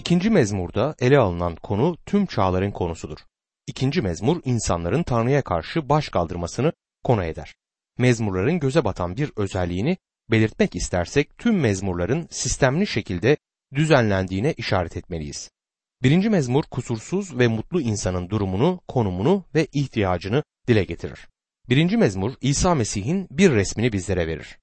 İkinci mezmurda ele alınan konu tüm çağların konusudur. İkinci mezmur insanların Tanrı'ya karşı baş kaldırmasını konu eder. Mezmurların göze batan bir özelliğini belirtmek istersek tüm mezmurların sistemli şekilde düzenlendiğine işaret etmeliyiz. Birinci mezmur kusursuz ve mutlu insanın durumunu, konumunu ve ihtiyacını dile getirir. Birinci mezmur İsa Mesih'in bir resmini bizlere verir.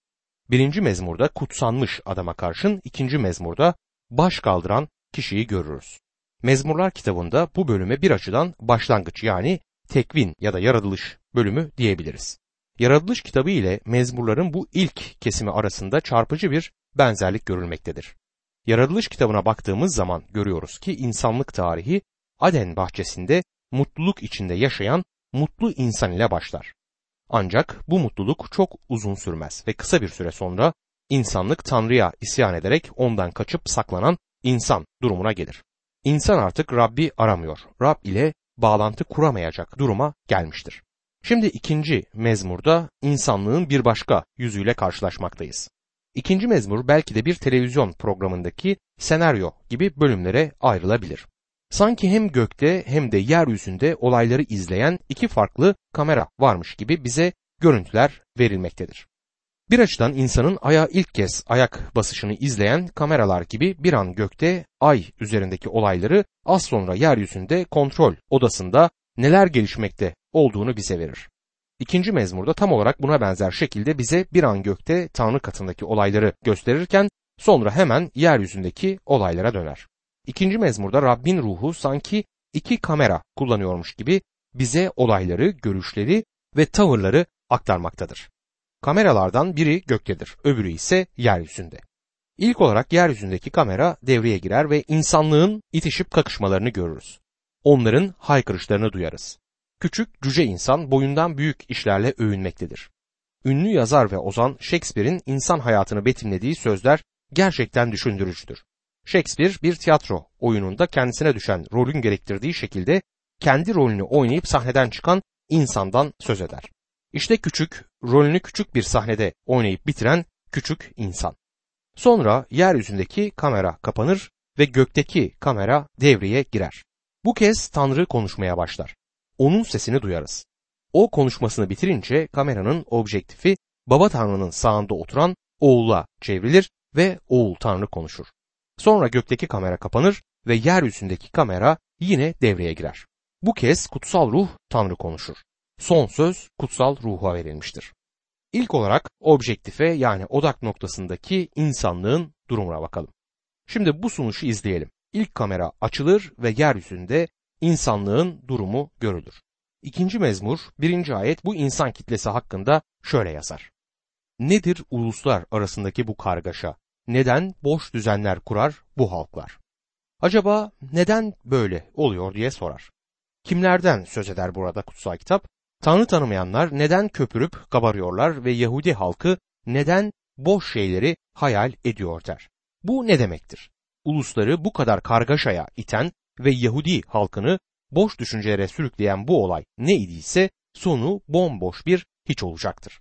Birinci mezmurda kutsanmış adama karşın ikinci mezmurda baş kaldıran kişiyi görürüz. Mezmurlar kitabında bu bölüme bir açıdan başlangıç yani tekvin ya da yaratılış bölümü diyebiliriz. Yaratılış kitabı ile mezmurların bu ilk kesimi arasında çarpıcı bir benzerlik görülmektedir. Yaratılış kitabına baktığımız zaman görüyoruz ki insanlık tarihi Aden bahçesinde mutluluk içinde yaşayan mutlu insan ile başlar. Ancak bu mutluluk çok uzun sürmez ve kısa bir süre sonra insanlık Tanrı'ya isyan ederek ondan kaçıp saklanan insan durumuna gelir. İnsan artık Rabbi aramıyor. Rab ile bağlantı kuramayacak duruma gelmiştir. Şimdi ikinci mezmurda insanlığın bir başka yüzüyle karşılaşmaktayız. İkinci mezmur belki de bir televizyon programındaki senaryo gibi bölümlere ayrılabilir. Sanki hem gökte hem de yeryüzünde olayları izleyen iki farklı kamera varmış gibi bize görüntüler verilmektedir. Bir açıdan insanın aya ilk kez ayak basışını izleyen kameralar gibi bir an gökte ay üzerindeki olayları az sonra yeryüzünde kontrol odasında neler gelişmekte olduğunu bize verir. İkinci mezmurda tam olarak buna benzer şekilde bize bir an gökte Tanrı katındaki olayları gösterirken sonra hemen yeryüzündeki olaylara döner. İkinci mezmurda Rabbin ruhu sanki iki kamera kullanıyormuş gibi bize olayları, görüşleri ve tavırları aktarmaktadır. Kameralardan biri göktedir, öbürü ise yeryüzünde. İlk olarak yeryüzündeki kamera devreye girer ve insanlığın itişip kakışmalarını görürüz. Onların haykırışlarını duyarız. Küçük cüce insan boyundan büyük işlerle övünmektedir. Ünlü yazar ve ozan Shakespeare'in insan hayatını betimlediği sözler gerçekten düşündürücüdür. Shakespeare bir tiyatro oyununda kendisine düşen rolün gerektirdiği şekilde kendi rolünü oynayıp sahneden çıkan insandan söz eder. İşte küçük, rolünü küçük bir sahnede oynayıp bitiren küçük insan. Sonra yeryüzündeki kamera kapanır ve gökteki kamera devreye girer. Bu kez Tanrı konuşmaya başlar. Onun sesini duyarız. O konuşmasını bitirince kameranın objektifi Baba Tanrı'nın sağında oturan oğula çevrilir ve oğul Tanrı konuşur. Sonra gökteki kamera kapanır ve yeryüzündeki kamera yine devreye girer. Bu kez kutsal ruh Tanrı konuşur. Son söz kutsal ruha verilmiştir. İlk olarak objektife yani odak noktasındaki insanlığın durumuna bakalım. Şimdi bu sunuşu izleyelim. İlk kamera açılır ve yeryüzünde insanlığın durumu görülür. İkinci mezmur, birinci ayet bu insan kitlesi hakkında şöyle yazar. Nedir uluslar arasındaki bu kargaşa? Neden boş düzenler kurar bu halklar? Acaba neden böyle oluyor diye sorar. Kimlerden söz eder burada kutsal kitap? Tanrı tanımayanlar neden köpürüp kabarıyorlar ve Yahudi halkı neden boş şeyleri hayal ediyor der. Bu ne demektir? Ulusları bu kadar kargaşaya iten ve Yahudi halkını boş düşüncelere sürükleyen bu olay ne idiyse sonu bomboş bir hiç olacaktır.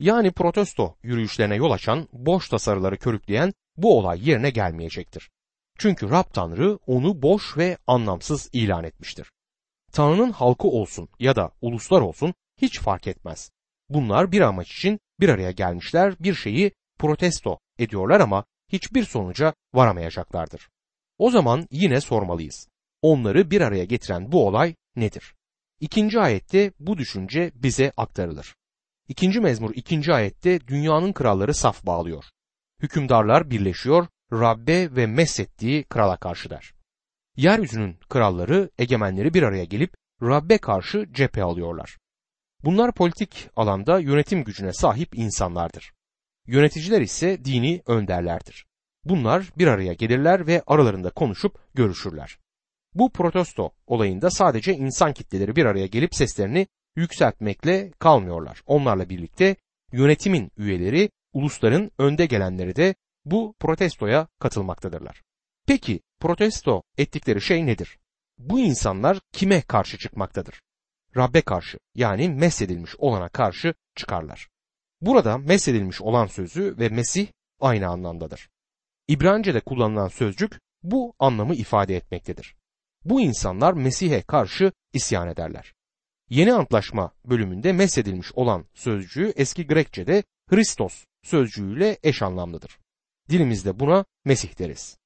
Yani protesto yürüyüşlerine yol açan, boş tasarıları körükleyen bu olay yerine gelmeyecektir. Çünkü Rab Tanrı onu boş ve anlamsız ilan etmiştir. Tanrı'nın halkı olsun ya da uluslar olsun hiç fark etmez. Bunlar bir amaç için bir araya gelmişler, bir şeyi protesto ediyorlar ama hiçbir sonuca varamayacaklardır. O zaman yine sormalıyız. Onları bir araya getiren bu olay nedir? İkinci ayette bu düşünce bize aktarılır. İkinci mezmur ikinci ayette dünyanın kralları saf bağlıyor. Hükümdarlar birleşiyor, Rabbe ve meshettiği krala karşı der. Yeryüzünün kralları, egemenleri bir araya gelip Rabbe karşı cephe alıyorlar. Bunlar politik alanda yönetim gücüne sahip insanlardır. Yöneticiler ise dini önderlerdir. Bunlar bir araya gelirler ve aralarında konuşup görüşürler. Bu protesto olayında sadece insan kitleleri bir araya gelip seslerini yükseltmekle kalmıyorlar. Onlarla birlikte yönetimin üyeleri, ulusların önde gelenleri de bu protestoya katılmaktadırlar. Peki protesto ettikleri şey nedir? Bu insanlar kime karşı çıkmaktadır? Rabbe karşı yani mesedilmiş olana karşı çıkarlar. Burada mesedilmiş olan sözü ve Mesih aynı anlamdadır. İbranice'de kullanılan sözcük bu anlamı ifade etmektedir. Bu insanlar Mesih'e karşı isyan ederler. Yeni Antlaşma bölümünde mesedilmiş olan sözcüğü eski Grekçe'de Hristos sözcüğüyle eş anlamlıdır. Dilimizde buna Mesih deriz.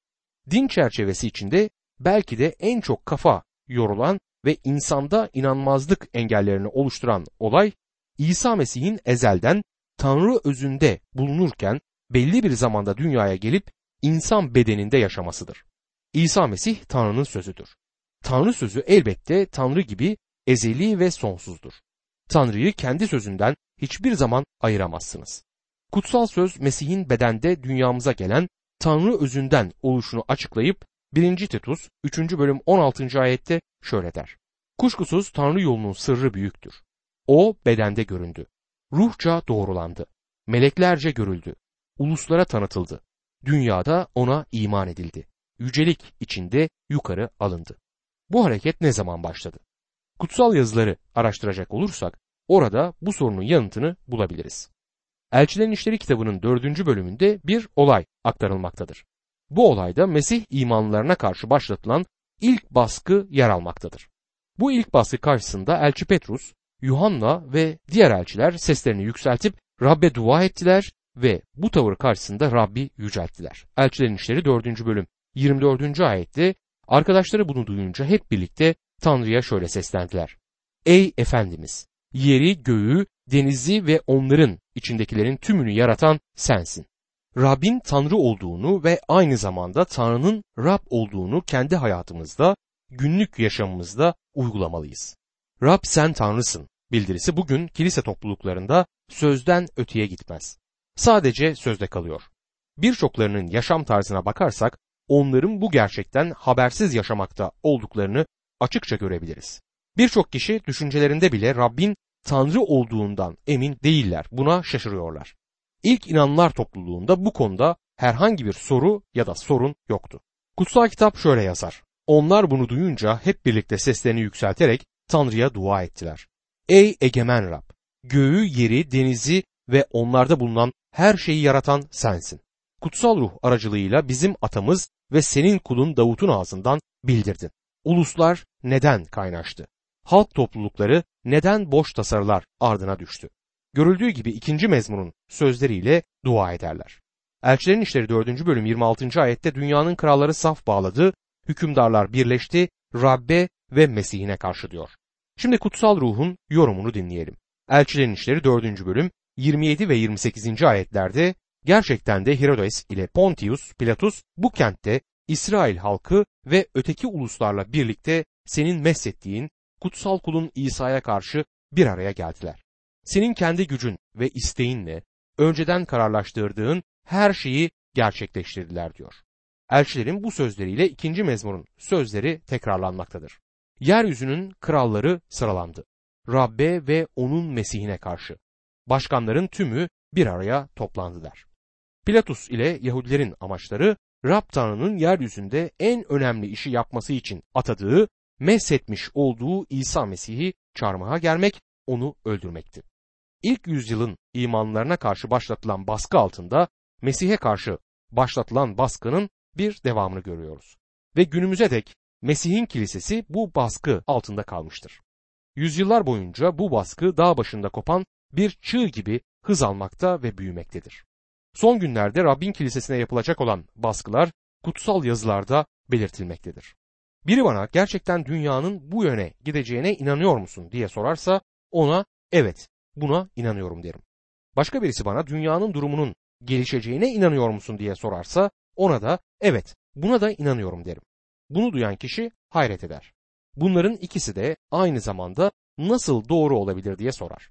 Din çerçevesi içinde belki de en çok kafa yorulan ve insanda inanmazlık engellerini oluşturan olay İsa Mesih'in ezelden Tanrı özünde bulunurken belli bir zamanda dünyaya gelip insan bedeninde yaşamasıdır. İsa Mesih Tanrı'nın sözüdür. Tanrı sözü elbette Tanrı gibi ezeli ve sonsuzdur. Tanrı'yı kendi sözünden hiçbir zaman ayıramazsınız. Kutsal söz Mesih'in bedende dünyamıza gelen Tanrı özünden oluşunu açıklayıp 1. Titus 3. bölüm 16. ayette şöyle der. Kuşkusuz Tanrı yolunun sırrı büyüktür. O bedende göründü. Ruhça doğrulandı. Meleklerce görüldü. Uluslara tanıtıldı. Dünyada ona iman edildi. Yücelik içinde yukarı alındı. Bu hareket ne zaman başladı? Kutsal yazıları araştıracak olursak orada bu sorunun yanıtını bulabiliriz. Elçilerin İşleri kitabının dördüncü bölümünde bir olay aktarılmaktadır. Bu olayda Mesih imanlarına karşı başlatılan ilk baskı yer almaktadır. Bu ilk baskı karşısında elçi Petrus, Yuhanna ve diğer elçiler seslerini yükseltip Rabbe dua ettiler ve bu tavır karşısında Rabbi yücelttiler. Elçilerin İşleri 4. bölüm 24. ayette arkadaşları bunu duyunca hep birlikte Tanrı'ya şöyle seslendiler. Ey Efendimiz! Yeri, göğü, denizi ve onların içindekilerin tümünü yaratan sensin. Rabbin Tanrı olduğunu ve aynı zamanda Tanrı'nın Rab olduğunu kendi hayatımızda, günlük yaşamımızda uygulamalıyız. Rab sen Tanrısın bildirisi bugün kilise topluluklarında sözden öteye gitmez. Sadece sözde kalıyor. Birçoklarının yaşam tarzına bakarsak onların bu gerçekten habersiz yaşamakta olduklarını açıkça görebiliriz. Birçok kişi düşüncelerinde bile Rabbin Tanrı olduğundan emin değiller. Buna şaşırıyorlar. İlk inanlar topluluğunda bu konuda herhangi bir soru ya da sorun yoktu. Kutsal kitap şöyle yazar. Onlar bunu duyunca hep birlikte seslerini yükselterek Tanrı'ya dua ettiler. Ey egemen Rab! Göğü, yeri, denizi ve onlarda bulunan her şeyi yaratan sensin. Kutsal ruh aracılığıyla bizim atamız ve senin kulun Davut'un ağzından bildirdin. Uluslar neden kaynaştı? Halk toplulukları neden boş tasarılar ardına düştü? Görüldüğü gibi ikinci mezmunun sözleriyle dua ederler. Elçilerin İşleri 4. bölüm 26. ayette dünyanın kralları saf bağladı, hükümdarlar birleşti, Rabbe ve Mesih'ine karşı diyor. Şimdi kutsal ruhun yorumunu dinleyelim. Elçilerin İşleri 4. bölüm 27 ve 28. ayetlerde gerçekten de Herodes ile Pontius Pilatus bu kentte İsrail halkı ve öteki uluslarla birlikte senin meslettiğin kutsal kulun İsa'ya karşı bir araya geldiler. Senin kendi gücün ve isteğinle önceden kararlaştırdığın her şeyi gerçekleştirdiler diyor. Elçilerin bu sözleriyle ikinci mezmurun sözleri tekrarlanmaktadır. Yeryüzünün kralları sıralandı. Rabbe ve onun Mesihine karşı. Başkanların tümü bir araya toplandılar. Pilatus ile Yahudilerin amaçları Rab Tanrı'nın yeryüzünde en önemli işi yapması için atadığı, meshetmiş olduğu İsa Mesih'i çarmıha gelmek, onu öldürmekti. İlk yüzyılın imanlarına karşı başlatılan baskı altında Mesih'e karşı başlatılan baskının bir devamını görüyoruz. Ve günümüze dek Mesih'in kilisesi bu baskı altında kalmıştır. Yüzyıllar boyunca bu baskı dağ başında kopan bir çığ gibi hız almakta ve büyümektedir. Son günlerde Rabbin kilisesine yapılacak olan baskılar kutsal yazılarda belirtilmektedir. Biri bana gerçekten dünyanın bu yöne gideceğine inanıyor musun diye sorarsa ona evet buna inanıyorum derim. Başka birisi bana dünyanın durumunun gelişeceğine inanıyor musun diye sorarsa ona da evet buna da inanıyorum derim. Bunu duyan kişi hayret eder. Bunların ikisi de aynı zamanda nasıl doğru olabilir diye sorar.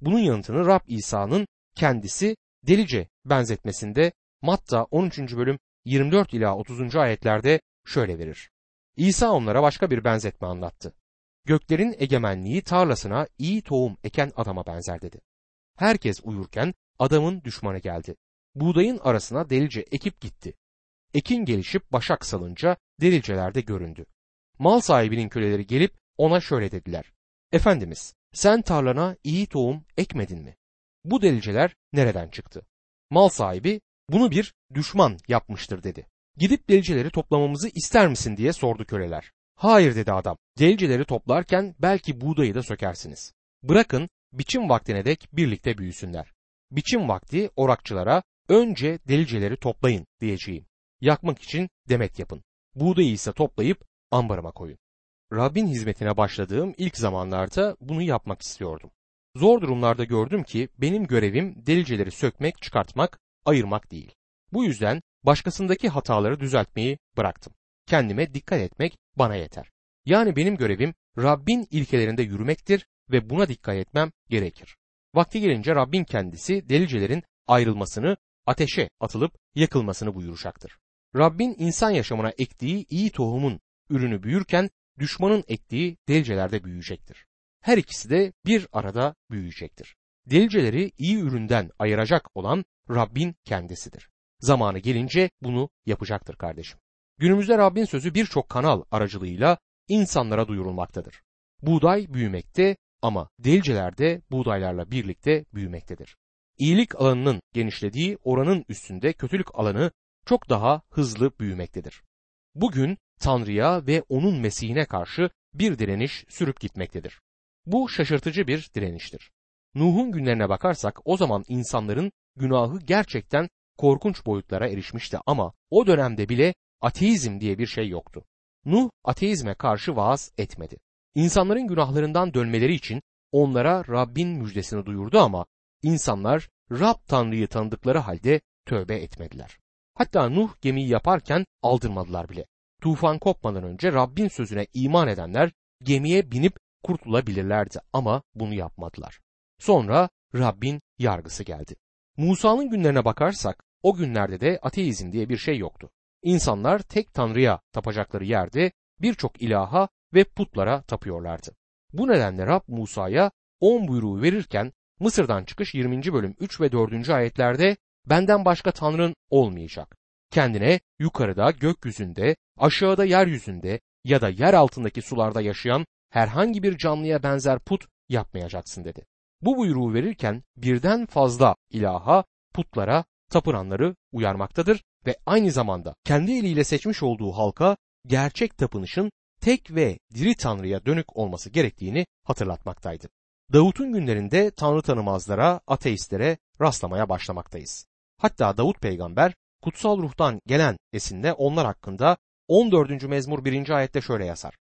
Bunun yanıtını Rab İsa'nın kendisi delice benzetmesinde Matta 13. bölüm 24 ila 30. ayetlerde şöyle verir. İsa onlara başka bir benzetme anlattı. Göklerin egemenliği tarlasına iyi tohum eken adama benzer dedi. Herkes uyurken adamın düşmanı geldi. Buğdayın arasına delice ekip gitti. Ekin gelişip başak salınca deliceler de göründü. Mal sahibinin köleleri gelip ona şöyle dediler. Efendimiz sen tarlana iyi tohum ekmedin mi? Bu deliceler nereden çıktı? Mal sahibi bunu bir düşman yapmıştır dedi. Gidip delicileri toplamamızı ister misin diye sordu köleler. Hayır dedi adam. Delicileri toplarken belki buğdayı da sökersiniz. Bırakın biçim vaktine dek birlikte büyüsünler. Biçim vakti orakçılara önce delicileri toplayın diyeceğim. Yakmak için demet yapın. Buğdayı ise toplayıp ambarıma koyun. Rabbin hizmetine başladığım ilk zamanlarda bunu yapmak istiyordum. Zor durumlarda gördüm ki benim görevim delicileri sökmek, çıkartmak, ayırmak değil. Bu yüzden başkasındaki hataları düzeltmeyi bıraktım. Kendime dikkat etmek bana yeter. Yani benim görevim Rabbin ilkelerinde yürümektir ve buna dikkat etmem gerekir. Vakti gelince Rabbin kendisi delicelerin ayrılmasını, ateşe atılıp yakılmasını buyuracaktır. Rabbin insan yaşamına ektiği iyi tohumun ürünü büyürken düşmanın ektiği delicelerde büyüyecektir. Her ikisi de bir arada büyüyecektir. Deliceleri iyi üründen ayıracak olan Rabbin kendisidir. Zamanı gelince bunu yapacaktır kardeşim. Günümüzde Rabbin sözü birçok kanal aracılığıyla insanlara duyurulmaktadır. Buğday büyümekte ama deliceler de buğdaylarla birlikte büyümektedir. İyilik alanının genişlediği oranın üstünde kötülük alanı çok daha hızlı büyümektedir. Bugün Tanrı'ya ve onun Mesih'ine karşı bir direniş sürüp gitmektedir. Bu şaşırtıcı bir direniştir. Nuh'un günlerine bakarsak o zaman insanların günahı gerçekten korkunç boyutlara erişmişti ama o dönemde bile ateizm diye bir şey yoktu. Nuh ateizme karşı vaaz etmedi. İnsanların günahlarından dönmeleri için onlara Rabbin müjdesini duyurdu ama insanlar Rab Tanrı'yı tanıdıkları halde tövbe etmediler. Hatta Nuh gemiyi yaparken aldırmadılar bile. Tufan kopmadan önce Rabbin sözüne iman edenler gemiye binip kurtulabilirlerdi ama bunu yapmadılar. Sonra Rabbin yargısı geldi. Musa'nın günlerine bakarsak o günlerde de ateizm diye bir şey yoktu. İnsanlar tek tanrıya tapacakları yerde birçok ilaha ve putlara tapıyorlardı. Bu nedenle Rab Musa'ya on buyruğu verirken Mısır'dan çıkış 20. bölüm 3 ve 4. ayetlerde benden başka tanrın olmayacak. Kendine yukarıda gökyüzünde, aşağıda yeryüzünde ya da yer altındaki sularda yaşayan herhangi bir canlıya benzer put yapmayacaksın dedi. Bu buyruğu verirken birden fazla ilaha, putlara tapınanları uyarmaktadır ve aynı zamanda kendi eliyle seçmiş olduğu halka gerçek tapınışın tek ve diri Tanrı'ya dönük olması gerektiğini hatırlatmaktaydı. Davut'un günlerinde Tanrı tanımazlara, ateistlere rastlamaya başlamaktayız. Hatta Davut peygamber kutsal ruhtan gelen esinde onlar hakkında 14. mezmur 1. ayette şöyle yazar.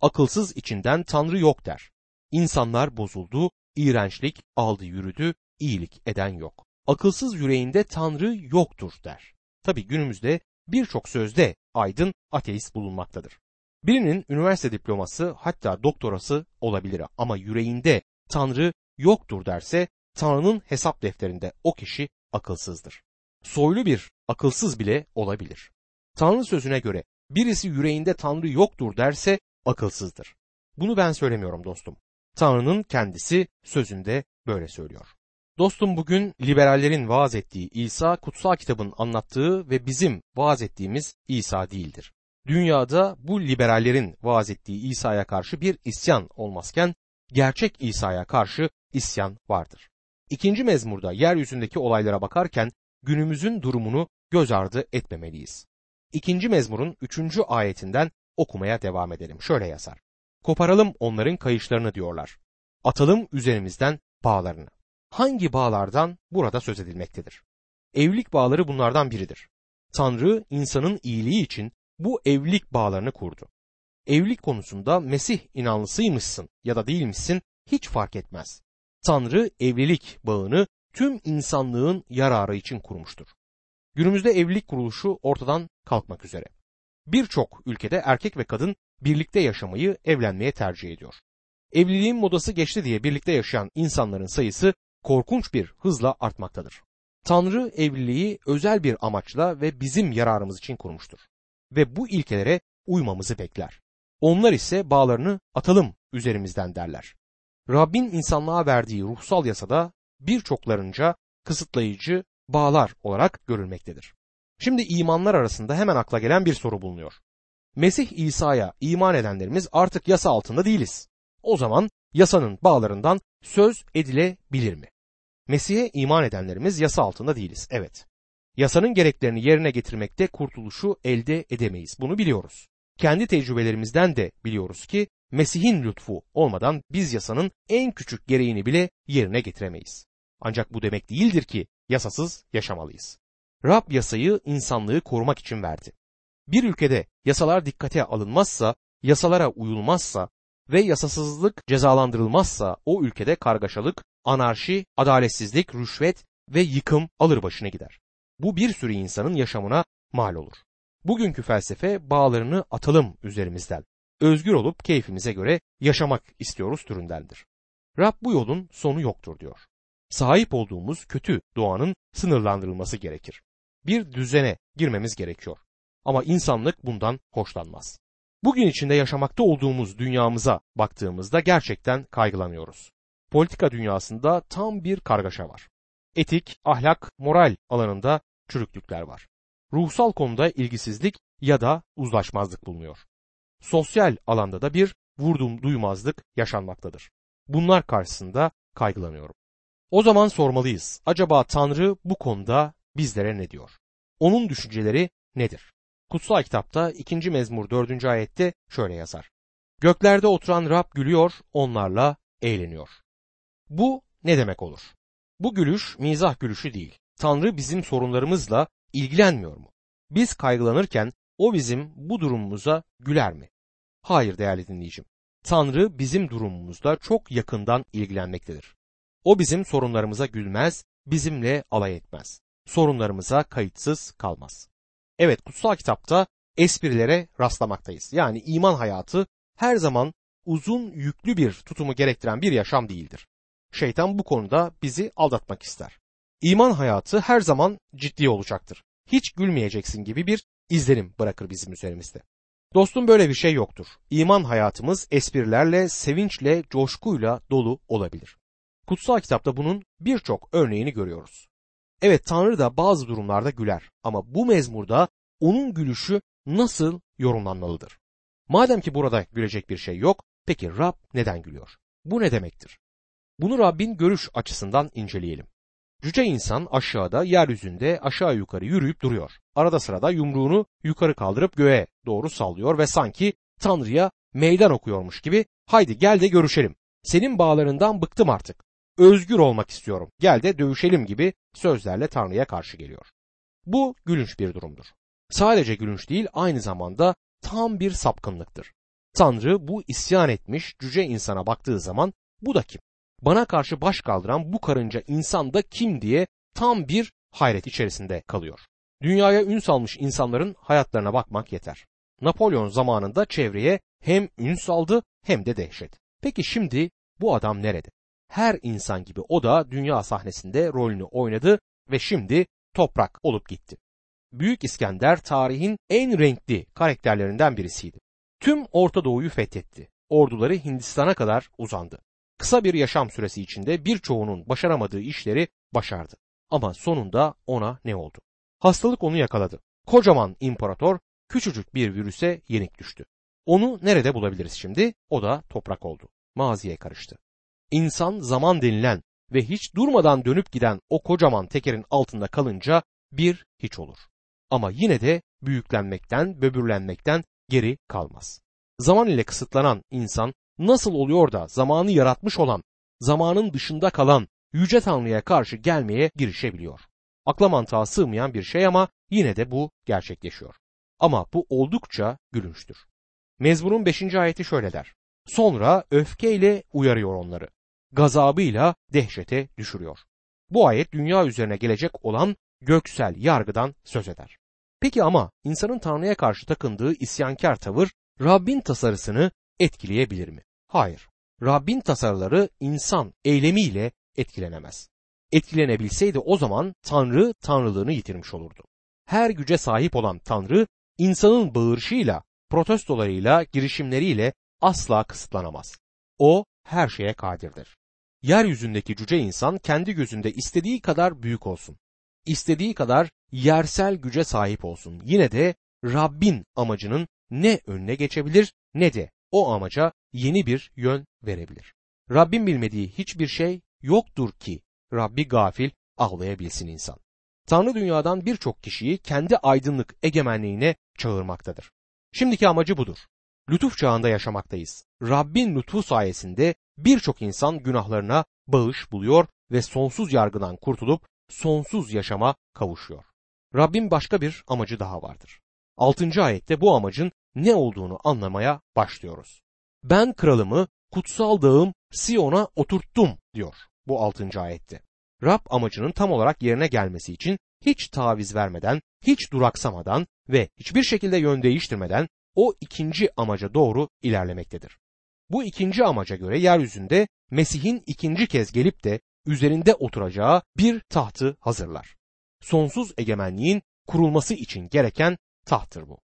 Akılsız içinden Tanrı yok der. İnsanlar bozuldu, iğrençlik aldı yürüdü, iyilik eden yok. Akılsız yüreğinde Tanrı yoktur der. Tabi günümüzde birçok sözde aydın ateist bulunmaktadır. Birinin üniversite diploması hatta doktorası olabilir ama yüreğinde Tanrı yoktur derse Tanrı'nın hesap defterinde o kişi akılsızdır. Soylu bir akılsız bile olabilir. Tanrı sözüne göre birisi yüreğinde Tanrı yoktur derse akılsızdır. Bunu ben söylemiyorum dostum. Tanrı'nın kendisi sözünde böyle söylüyor. Dostum bugün liberallerin vaaz ettiği İsa kutsal kitabın anlattığı ve bizim vaaz ettiğimiz İsa değildir. Dünyada bu liberallerin vaaz ettiği İsa'ya karşı bir isyan olmazken gerçek İsa'ya karşı isyan vardır. İkinci mezmurda yeryüzündeki olaylara bakarken günümüzün durumunu göz ardı etmemeliyiz. İkinci mezmurun üçüncü ayetinden okumaya devam edelim. Şöyle yazar. Koparalım onların kayışlarını diyorlar. Atalım üzerimizden bağlarını. Hangi bağlardan burada söz edilmektedir? Evlilik bağları bunlardan biridir. Tanrı insanın iyiliği için bu evlilik bağlarını kurdu. Evlilik konusunda Mesih inanlısıymışsın ya da değilmişsin hiç fark etmez. Tanrı evlilik bağını tüm insanlığın yararı için kurmuştur. Günümüzde evlilik kuruluşu ortadan kalkmak üzere. Birçok ülkede erkek ve kadın birlikte yaşamayı evlenmeye tercih ediyor. Evliliğin modası geçti diye birlikte yaşayan insanların sayısı korkunç bir hızla artmaktadır. Tanrı evliliği özel bir amaçla ve bizim yararımız için kurmuştur. Ve bu ilkelere uymamızı bekler. Onlar ise bağlarını atalım üzerimizden derler. Rabbin insanlığa verdiği ruhsal yasada birçoklarınca kısıtlayıcı bağlar olarak görülmektedir. Şimdi imanlar arasında hemen akla gelen bir soru bulunuyor. Mesih İsa'ya iman edenlerimiz artık yasa altında değiliz. O zaman yasanın bağlarından söz edilebilir mi? Mesih'e iman edenlerimiz yasa altında değiliz. Evet. Yasanın gereklerini yerine getirmekte kurtuluşu elde edemeyiz. Bunu biliyoruz. Kendi tecrübelerimizden de biliyoruz ki Mesih'in lütfu olmadan biz yasanın en küçük gereğini bile yerine getiremeyiz. Ancak bu demek değildir ki yasasız yaşamalıyız. Rab yasayı insanlığı korumak için verdi. Bir ülkede yasalar dikkate alınmazsa, yasalara uyulmazsa ve yasasızlık cezalandırılmazsa o ülkede kargaşalık, anarşi, adaletsizlik, rüşvet ve yıkım alır başına gider. Bu bir sürü insanın yaşamına mal olur. Bugünkü felsefe bağlarını atalım üzerimizden. Özgür olup keyfimize göre yaşamak istiyoruz türündendir. Rab bu yolun sonu yoktur diyor. Sahip olduğumuz kötü doğanın sınırlandırılması gerekir. Bir düzene girmemiz gerekiyor. Ama insanlık bundan hoşlanmaz. Bugün içinde yaşamakta olduğumuz dünyamıza baktığımızda gerçekten kaygılanıyoruz. Politika dünyasında tam bir kargaşa var. Etik, ahlak, moral alanında çürüklükler var. Ruhsal konuda ilgisizlik ya da uzlaşmazlık bulunuyor. Sosyal alanda da bir vurdum duymazlık yaşanmaktadır. Bunlar karşısında kaygılanıyorum. O zaman sormalıyız. Acaba Tanrı bu konuda bizlere ne diyor? Onun düşünceleri nedir? Kutsal kitapta 2. mezmur 4. ayette şöyle yazar. Göklerde oturan Rab gülüyor, onlarla eğleniyor. Bu ne demek olur? Bu gülüş mizah gülüşü değil. Tanrı bizim sorunlarımızla ilgilenmiyor mu? Biz kaygılanırken o bizim bu durumumuza güler mi? Hayır değerli dinleyicim. Tanrı bizim durumumuzda çok yakından ilgilenmektedir. O bizim sorunlarımıza gülmez, bizimle alay etmez. Sorunlarımıza kayıtsız kalmaz. Evet kutsal kitapta esprilere rastlamaktayız. Yani iman hayatı her zaman uzun yüklü bir tutumu gerektiren bir yaşam değildir. Şeytan bu konuda bizi aldatmak ister. İman hayatı her zaman ciddi olacaktır. Hiç gülmeyeceksin gibi bir izlenim bırakır bizim üzerimizde. Dostum böyle bir şey yoktur. İman hayatımız esprilerle, sevinçle, coşkuyla dolu olabilir. Kutsal kitapta bunun birçok örneğini görüyoruz. Evet Tanrı da bazı durumlarda güler ama bu mezmurda onun gülüşü nasıl yorumlanmalıdır? Madem ki burada gülecek bir şey yok, peki Rab neden gülüyor? Bu ne demektir? Bunu Rabbin görüş açısından inceleyelim. Cüce insan aşağıda yeryüzünde aşağı yukarı yürüyüp duruyor. Arada sırada yumruğunu yukarı kaldırıp göğe doğru sallıyor ve sanki Tanrı'ya meydan okuyormuş gibi haydi gel de görüşelim. Senin bağlarından bıktım artık. Özgür olmak istiyorum. Gel de dövüşelim gibi sözlerle Tanrı'ya karşı geliyor. Bu gülünç bir durumdur. Sadece gülünç değil aynı zamanda tam bir sapkınlıktır. Tanrı bu isyan etmiş cüce insana baktığı zaman bu da kim? bana karşı baş kaldıran bu karınca insan da kim diye tam bir hayret içerisinde kalıyor. Dünyaya ün salmış insanların hayatlarına bakmak yeter. Napolyon zamanında çevreye hem ün saldı hem de dehşet. Peki şimdi bu adam nerede? Her insan gibi o da dünya sahnesinde rolünü oynadı ve şimdi toprak olup gitti. Büyük İskender tarihin en renkli karakterlerinden birisiydi. Tüm Orta Doğu'yu fethetti. Orduları Hindistan'a kadar uzandı. Kısa bir yaşam süresi içinde birçoğunun başaramadığı işleri başardı. Ama sonunda ona ne oldu? Hastalık onu yakaladı. Kocaman imparator küçücük bir virüse yenik düştü. Onu nerede bulabiliriz şimdi? O da toprak oldu. Maziye karıştı. İnsan zaman denilen ve hiç durmadan dönüp giden o kocaman tekerin altında kalınca bir hiç olur. Ama yine de büyüklenmekten, böbürlenmekten geri kalmaz. Zaman ile kısıtlanan insan nasıl oluyor da zamanı yaratmış olan, zamanın dışında kalan Yüce Tanrı'ya karşı gelmeye girişebiliyor. Akla mantığa sığmayan bir şey ama yine de bu gerçekleşiyor. Ama bu oldukça gülünçtür. Mezmurun 5. ayeti şöyle der. Sonra öfkeyle uyarıyor onları. Gazabıyla dehşete düşürüyor. Bu ayet dünya üzerine gelecek olan göksel yargıdan söz eder. Peki ama insanın Tanrı'ya karşı takındığı isyankar tavır Rabbin tasarısını etkileyebilir mi? Hayır. Rabbin tasarıları insan eylemiyle etkilenemez. Etkilenebilseydi o zaman Tanrı tanrılığını yitirmiş olurdu. Her güce sahip olan Tanrı insanın bağırışıyla, protestolarıyla, girişimleriyle asla kısıtlanamaz. O her şeye kadirdir. Yeryüzündeki cüce insan kendi gözünde istediği kadar büyük olsun. İstediği kadar yersel güce sahip olsun. Yine de Rabbin amacının ne önüne geçebilir ne de o amaca yeni bir yön verebilir. Rabbin bilmediği hiçbir şey yoktur ki Rabbi gafil ağlayabilsin insan. Tanrı dünyadan birçok kişiyi kendi aydınlık egemenliğine çağırmaktadır. Şimdiki amacı budur. Lütuf çağında yaşamaktayız. Rabbin lütfu sayesinde birçok insan günahlarına bağış buluyor ve sonsuz yargıdan kurtulup sonsuz yaşama kavuşuyor. Rabbin başka bir amacı daha vardır. 6. ayette bu amacın ne olduğunu anlamaya başlıyoruz. Ben kralımı kutsal dağım Siyon'a oturttum diyor bu 6. ayette. Rab amacının tam olarak yerine gelmesi için hiç taviz vermeden, hiç duraksamadan ve hiçbir şekilde yön değiştirmeden o ikinci amaca doğru ilerlemektedir. Bu ikinci amaca göre yeryüzünde Mesih'in ikinci kez gelip de üzerinde oturacağı bir tahtı hazırlar. Sonsuz egemenliğin kurulması için gereken tahttır bu.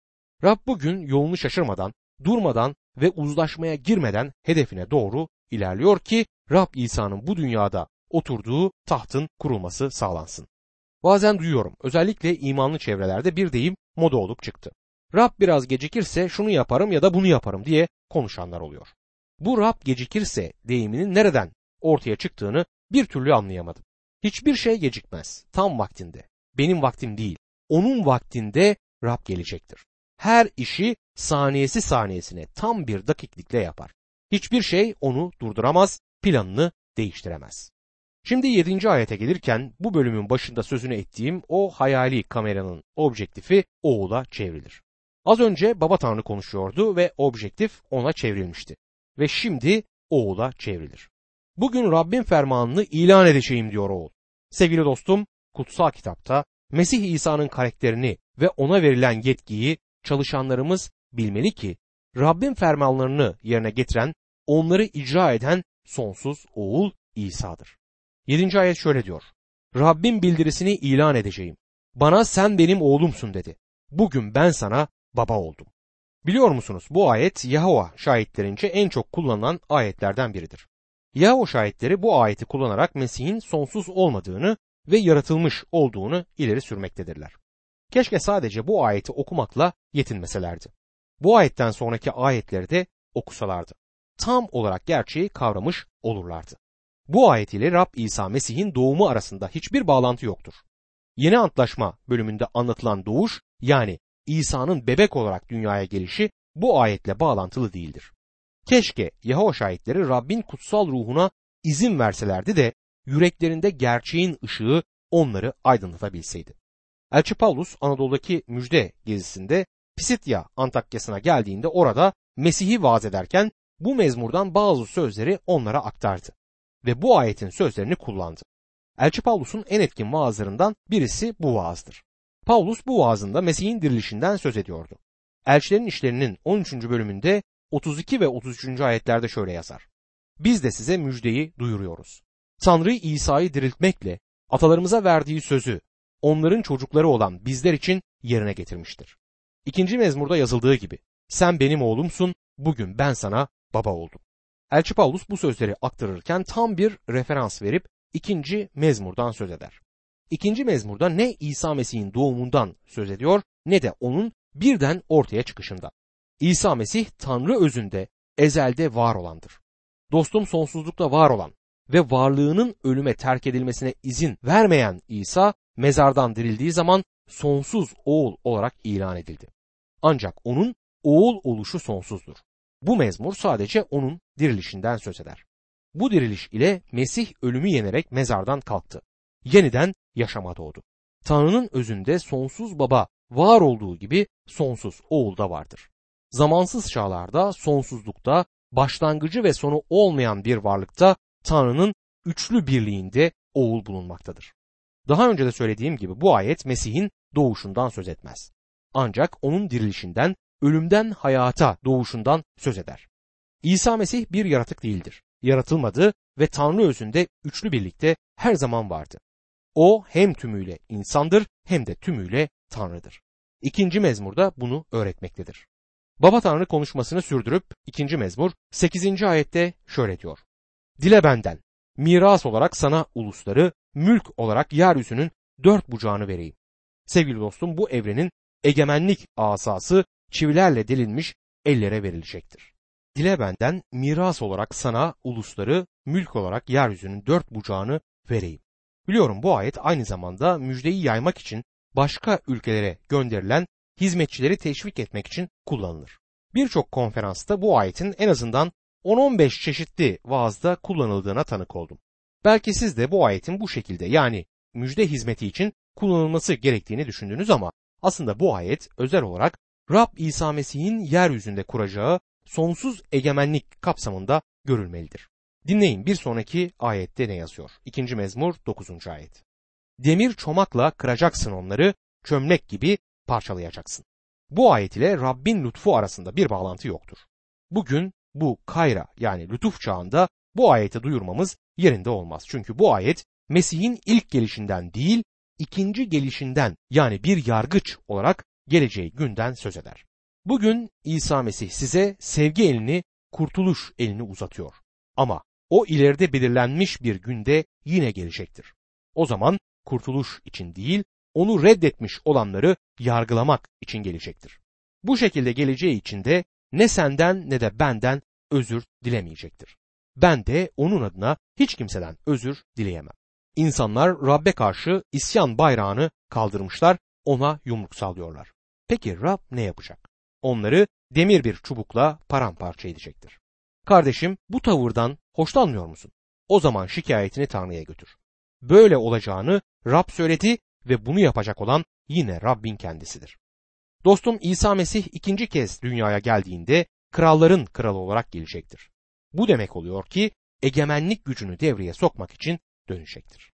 Rab bugün yolunu şaşırmadan, durmadan ve uzlaşmaya girmeden hedefine doğru ilerliyor ki Rab İsa'nın bu dünyada oturduğu tahtın kurulması sağlansın. Bazen duyuyorum özellikle imanlı çevrelerde bir deyim moda olup çıktı. Rab biraz gecikirse şunu yaparım ya da bunu yaparım diye konuşanlar oluyor. Bu Rab gecikirse deyiminin nereden ortaya çıktığını bir türlü anlayamadım. Hiçbir şey gecikmez. Tam vaktinde. Benim vaktim değil. Onun vaktinde Rab gelecektir. Her işi saniyesi saniyesine tam bir dakiklikle yapar. Hiçbir şey onu durduramaz, planını değiştiremez. Şimdi 7. ayete gelirken bu bölümün başında sözünü ettiğim o hayali kameranın objektifi oğula çevrilir. Az önce baba tanrı konuşuyordu ve objektif ona çevrilmişti. Ve şimdi oğula çevrilir. Bugün Rabbin fermanını ilan edeceğim diyor oğul. Sevgili dostum, kutsal kitapta Mesih İsa'nın karakterini ve ona verilen yetkiyi çalışanlarımız bilmeli ki Rabbin fermanlarını yerine getiren, onları icra eden sonsuz oğul İsa'dır. 7. ayet şöyle diyor. Rabbin bildirisini ilan edeceğim. Bana sen benim oğlumsun dedi. Bugün ben sana baba oldum. Biliyor musunuz bu ayet Yahova şahitlerince en çok kullanılan ayetlerden biridir. Yahova şahitleri bu ayeti kullanarak Mesih'in sonsuz olmadığını ve yaratılmış olduğunu ileri sürmektedirler. Keşke sadece bu ayeti okumakla yetinmeselerdi. Bu ayetten sonraki ayetleri de okusalardı. Tam olarak gerçeği kavramış olurlardı. Bu ayet ile Rab İsa Mesih'in doğumu arasında hiçbir bağlantı yoktur. Yeni Antlaşma bölümünde anlatılan doğuş yani İsa'nın bebek olarak dünyaya gelişi bu ayetle bağlantılı değildir. Keşke Yahova şahitleri Rabbin kutsal ruhuna izin verselerdi de yüreklerinde gerçeğin ışığı onları aydınlatabilseydi. Elçi Paulus Anadolu'daki müjde gezisinde Pisitya Antakya'sına geldiğinde orada Mesih'i vaaz ederken bu mezmurdan bazı sözleri onlara aktardı ve bu ayetin sözlerini kullandı. Elçi Paulus'un en etkin vaazlarından birisi bu vaazdır. Paulus bu vaazında Mesih'in dirilişinden söz ediyordu. Elçilerin işlerinin 13. bölümünde 32 ve 33. ayetlerde şöyle yazar. Biz de size müjdeyi duyuruyoruz. Tanrı İsa'yı diriltmekle atalarımıza verdiği sözü onların çocukları olan bizler için yerine getirmiştir. İkinci mezmurda yazıldığı gibi sen benim oğlumsun bugün ben sana baba oldum. Elçi Paulus bu sözleri aktarırken tam bir referans verip ikinci mezmurdan söz eder. İkinci mezmurda ne İsa Mesih'in doğumundan söz ediyor ne de onun birden ortaya çıkışında. İsa Mesih Tanrı özünde ezelde var olandır. Dostum sonsuzlukta var olan ve varlığının ölüme terk edilmesine izin vermeyen İsa mezardan dirildiği zaman sonsuz oğul olarak ilan edildi. Ancak onun oğul oluşu sonsuzdur. Bu mezmur sadece onun dirilişinden söz eder. Bu diriliş ile Mesih ölümü yenerek mezardan kalktı. Yeniden yaşama doğdu. Tanrı'nın özünde sonsuz baba var olduğu gibi sonsuz oğul da vardır. Zamansız çağlarda, sonsuzlukta, başlangıcı ve sonu olmayan bir varlıkta Tanrı'nın üçlü birliğinde oğul bulunmaktadır. Daha önce de söylediğim gibi bu ayet Mesih'in doğuşundan söz etmez. Ancak onun dirilişinden, ölümden hayata doğuşundan söz eder. İsa Mesih bir yaratık değildir. Yaratılmadı ve Tanrı özünde üçlü birlikte her zaman vardı. O hem tümüyle insandır hem de tümüyle Tanrı'dır. İkinci mezmurda bunu öğretmektedir. Baba Tanrı konuşmasını sürdürüp ikinci mezmur 8. ayette şöyle diyor. Dile benden, miras olarak sana ulusları, mülk olarak yeryüzünün dört bucağını vereyim. Sevgili dostum bu evrenin egemenlik asası çivilerle delinmiş ellere verilecektir. Dile benden miras olarak sana ulusları, mülk olarak yeryüzünün dört bucağını vereyim. Biliyorum bu ayet aynı zamanda müjdeyi yaymak için başka ülkelere gönderilen hizmetçileri teşvik etmek için kullanılır. Birçok konferansta bu ayetin en azından 10-15 çeşitli vaazda kullanıldığına tanık oldum. Belki siz de bu ayetin bu şekilde yani müjde hizmeti için kullanılması gerektiğini düşündünüz ama aslında bu ayet özel olarak Rab İsa Mesih'in yeryüzünde kuracağı sonsuz egemenlik kapsamında görülmelidir. Dinleyin bir sonraki ayette ne yazıyor? 2. mezmur 9. ayet. Demir çomakla kıracaksın onları, çömlek gibi parçalayacaksın. Bu ayet ile Rabbin lütfu arasında bir bağlantı yoktur. Bugün bu kayra yani lütuf çağında bu ayeti duyurmamız yerinde olmaz. Çünkü bu ayet Mesih'in ilk gelişinden değil, ikinci gelişinden yani bir yargıç olarak geleceği günden söz eder. Bugün İsa Mesih size sevgi elini, kurtuluş elini uzatıyor. Ama o ileride belirlenmiş bir günde yine gelecektir. O zaman kurtuluş için değil, onu reddetmiş olanları yargılamak için gelecektir. Bu şekilde geleceği için de ne senden ne de benden özür dilemeyecektir. Ben de onun adına hiç kimseden özür dileyemem. İnsanlar Rab'be karşı isyan bayrağını kaldırmışlar, ona yumruk sallıyorlar. Peki Rab ne yapacak? Onları demir bir çubukla paramparça edecektir. Kardeşim bu tavırdan hoşlanmıyor musun? O zaman şikayetini Tanrı'ya götür. Böyle olacağını Rab söyledi ve bunu yapacak olan yine Rabbin kendisidir. Dostum İsa Mesih ikinci kez dünyaya geldiğinde kralların kralı olarak gelecektir. Bu demek oluyor ki egemenlik gücünü devreye sokmak için dönecektir.